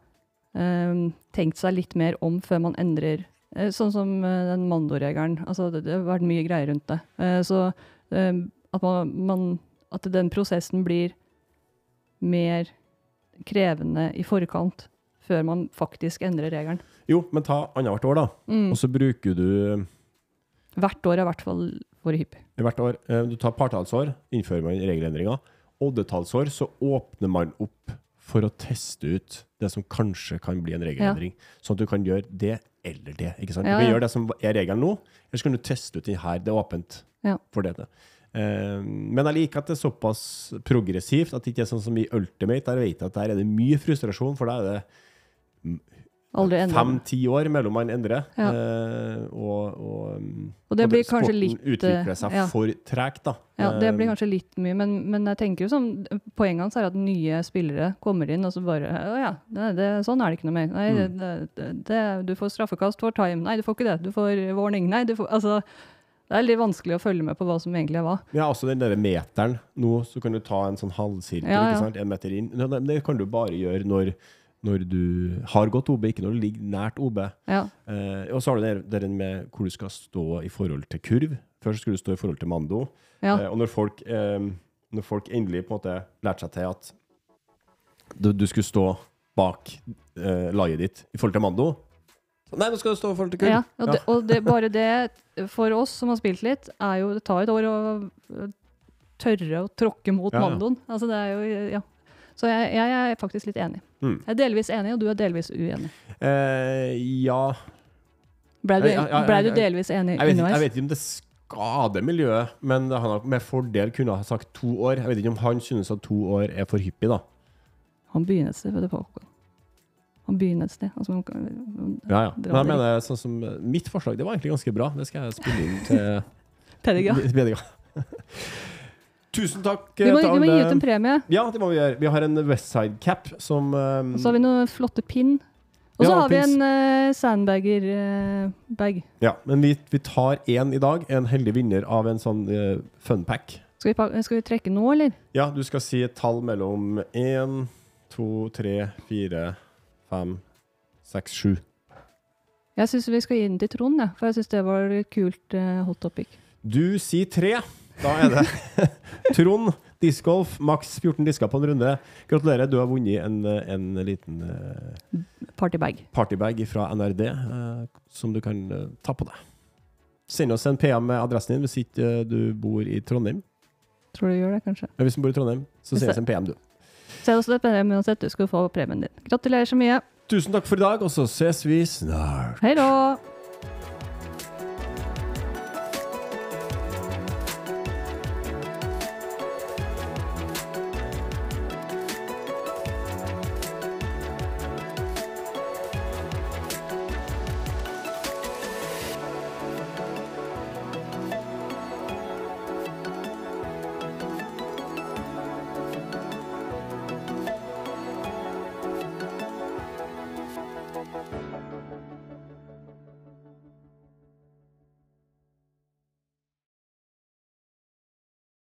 Speaker 2: eh, tenkt seg litt mer om før man endrer uh, Sånn som den Mando-regelen. Altså, det, det har vært mye greier rundt det. Så at, man, man, at den prosessen blir mer krevende i forkant før man faktisk endrer regelen.
Speaker 1: Jo, men ta annethvert år, da.
Speaker 2: Mm.
Speaker 1: Og så bruker du
Speaker 2: Hvert år er i hvert fall vært hyppig.
Speaker 1: hvert år eh, Du tar partallsår, innfører man regelendringer. Oddetallsår, så åpner man opp for å teste ut det som kanskje kan bli en regelendring. Sånn at du kan gjøre det eller det. ikke sant?
Speaker 2: Ja,
Speaker 1: Du kan gjøre det som er regelen nå, eller så kan du teste ut den her. Det er åpent
Speaker 2: Ja.
Speaker 1: for det. Eh, men jeg liker at det er såpass progressivt, at det ikke er sånn som i Ultimate. Der vet jeg at der er det mye frustrasjon, for da er det fem-ti år mellom man endrer.
Speaker 2: Ja.
Speaker 1: Eh, og, og, um,
Speaker 2: Og det
Speaker 1: og
Speaker 2: blir kanskje
Speaker 1: sporten
Speaker 2: litt,
Speaker 1: utvikler seg
Speaker 2: ja.
Speaker 1: for tregt, da.
Speaker 2: Ja, det blir
Speaker 1: Eh,
Speaker 2: kanskje litt mye, men, men jeg tenker jo sånn, poenget hans er at nye spillere kommer inn og så bare Å ja, det, det, sånn er det ikke noe mer. Nei,
Speaker 1: Mm.
Speaker 2: det, det, det, du får straffekast for time. Nei, du får ikke det. Du får warning. Nei, du får Altså, det er litt vanskelig å følge med på hva som egentlig er hva.
Speaker 1: Ja, også den der meteren. Nå så kan du ta en sånn halvsirkel,
Speaker 2: Ja, ja.
Speaker 1: ikke sant? en meter inn. Det, det kan du bare gjøre når, når du har gått OB, ikke når du ligger nært OB.
Speaker 2: Ja.
Speaker 1: Eh, og så har du det der med hvor du skal stå i forhold til kurv. Først skulle du stå i forhold til Mando.
Speaker 2: ja.
Speaker 1: Eh, og når folk, eh, når folk endelig på en måte lærte seg til at du, du skulle stå bak eh, ditt i forhold til Mando Nei, nå skal det stå i til kull.
Speaker 2: ja. Og, det, og det, bare det, for oss som har spilt litt, er jo Det tar et år å tørre å tråkke mot
Speaker 1: Ja, ja.
Speaker 2: mandoen. Altså, det er jo Ja. Så jeg, jeg er faktisk litt enig.
Speaker 1: Mm.
Speaker 2: Jeg er delvis enig, og du er delvis uenig.
Speaker 1: Eh, ja
Speaker 2: Blei du, ble du delvis enig
Speaker 1: jeg vet,
Speaker 2: underveis?
Speaker 1: jeg vet ikke om det skader miljøet, men han har med fordel kunne ha sagt to år. Jeg vet ikke om han synes at to år er for hyppig, da.
Speaker 2: Han begynner seg ved det du på. begynne et sted. Altså, kan-
Speaker 1: Ja, ja.
Speaker 2: Det
Speaker 1: mener, sånn som Mitt forslag det var egentlig ganske bra. Det skal jeg spille inn til
Speaker 2: Pediga.
Speaker 1: Tusen takk
Speaker 2: Vi må,
Speaker 1: til
Speaker 2: vi må gi ut en premie.
Speaker 1: Ja, det må vi gjøre. Vi har en Westside Cap som um,
Speaker 2: Og så har vi noen flotte pin. Og så
Speaker 1: Ja,
Speaker 2: har vi en uh, sandbagger-bag.
Speaker 1: Ja, men vi, vi tar én i dag. En heldig vinner av en sånn uh, funpack.
Speaker 2: skal, vi skal vi trekke nå, eller?
Speaker 1: Ja, du skal si et tall mellom én, to, tre, fire, fem, seks, sju.
Speaker 2: Jeg syns vi skal gi den til Trond, ja, for jeg syns det var et kult uh, hot topic.
Speaker 1: Du sier tre. Da er det Trond discgolf. Maks 14 disker på en runde. Gratulerer, du har vunnet en, eh, en liten uh,
Speaker 2: Partybag.
Speaker 1: partybag fra NRD uh, som du kan eh, ta på deg. Send oss en PM med adressen din hvis ikke eh, du bor i Trondheim.
Speaker 2: Tror du gjør det, kanskje?
Speaker 1: Hvis du bor i Trondheim, så send oss en PM, du.
Speaker 2: Uansett, du skal få premien din. Gratulerer så mye.
Speaker 1: Tusen takk for i dag, og så ses vi snart.
Speaker 2: Hei da!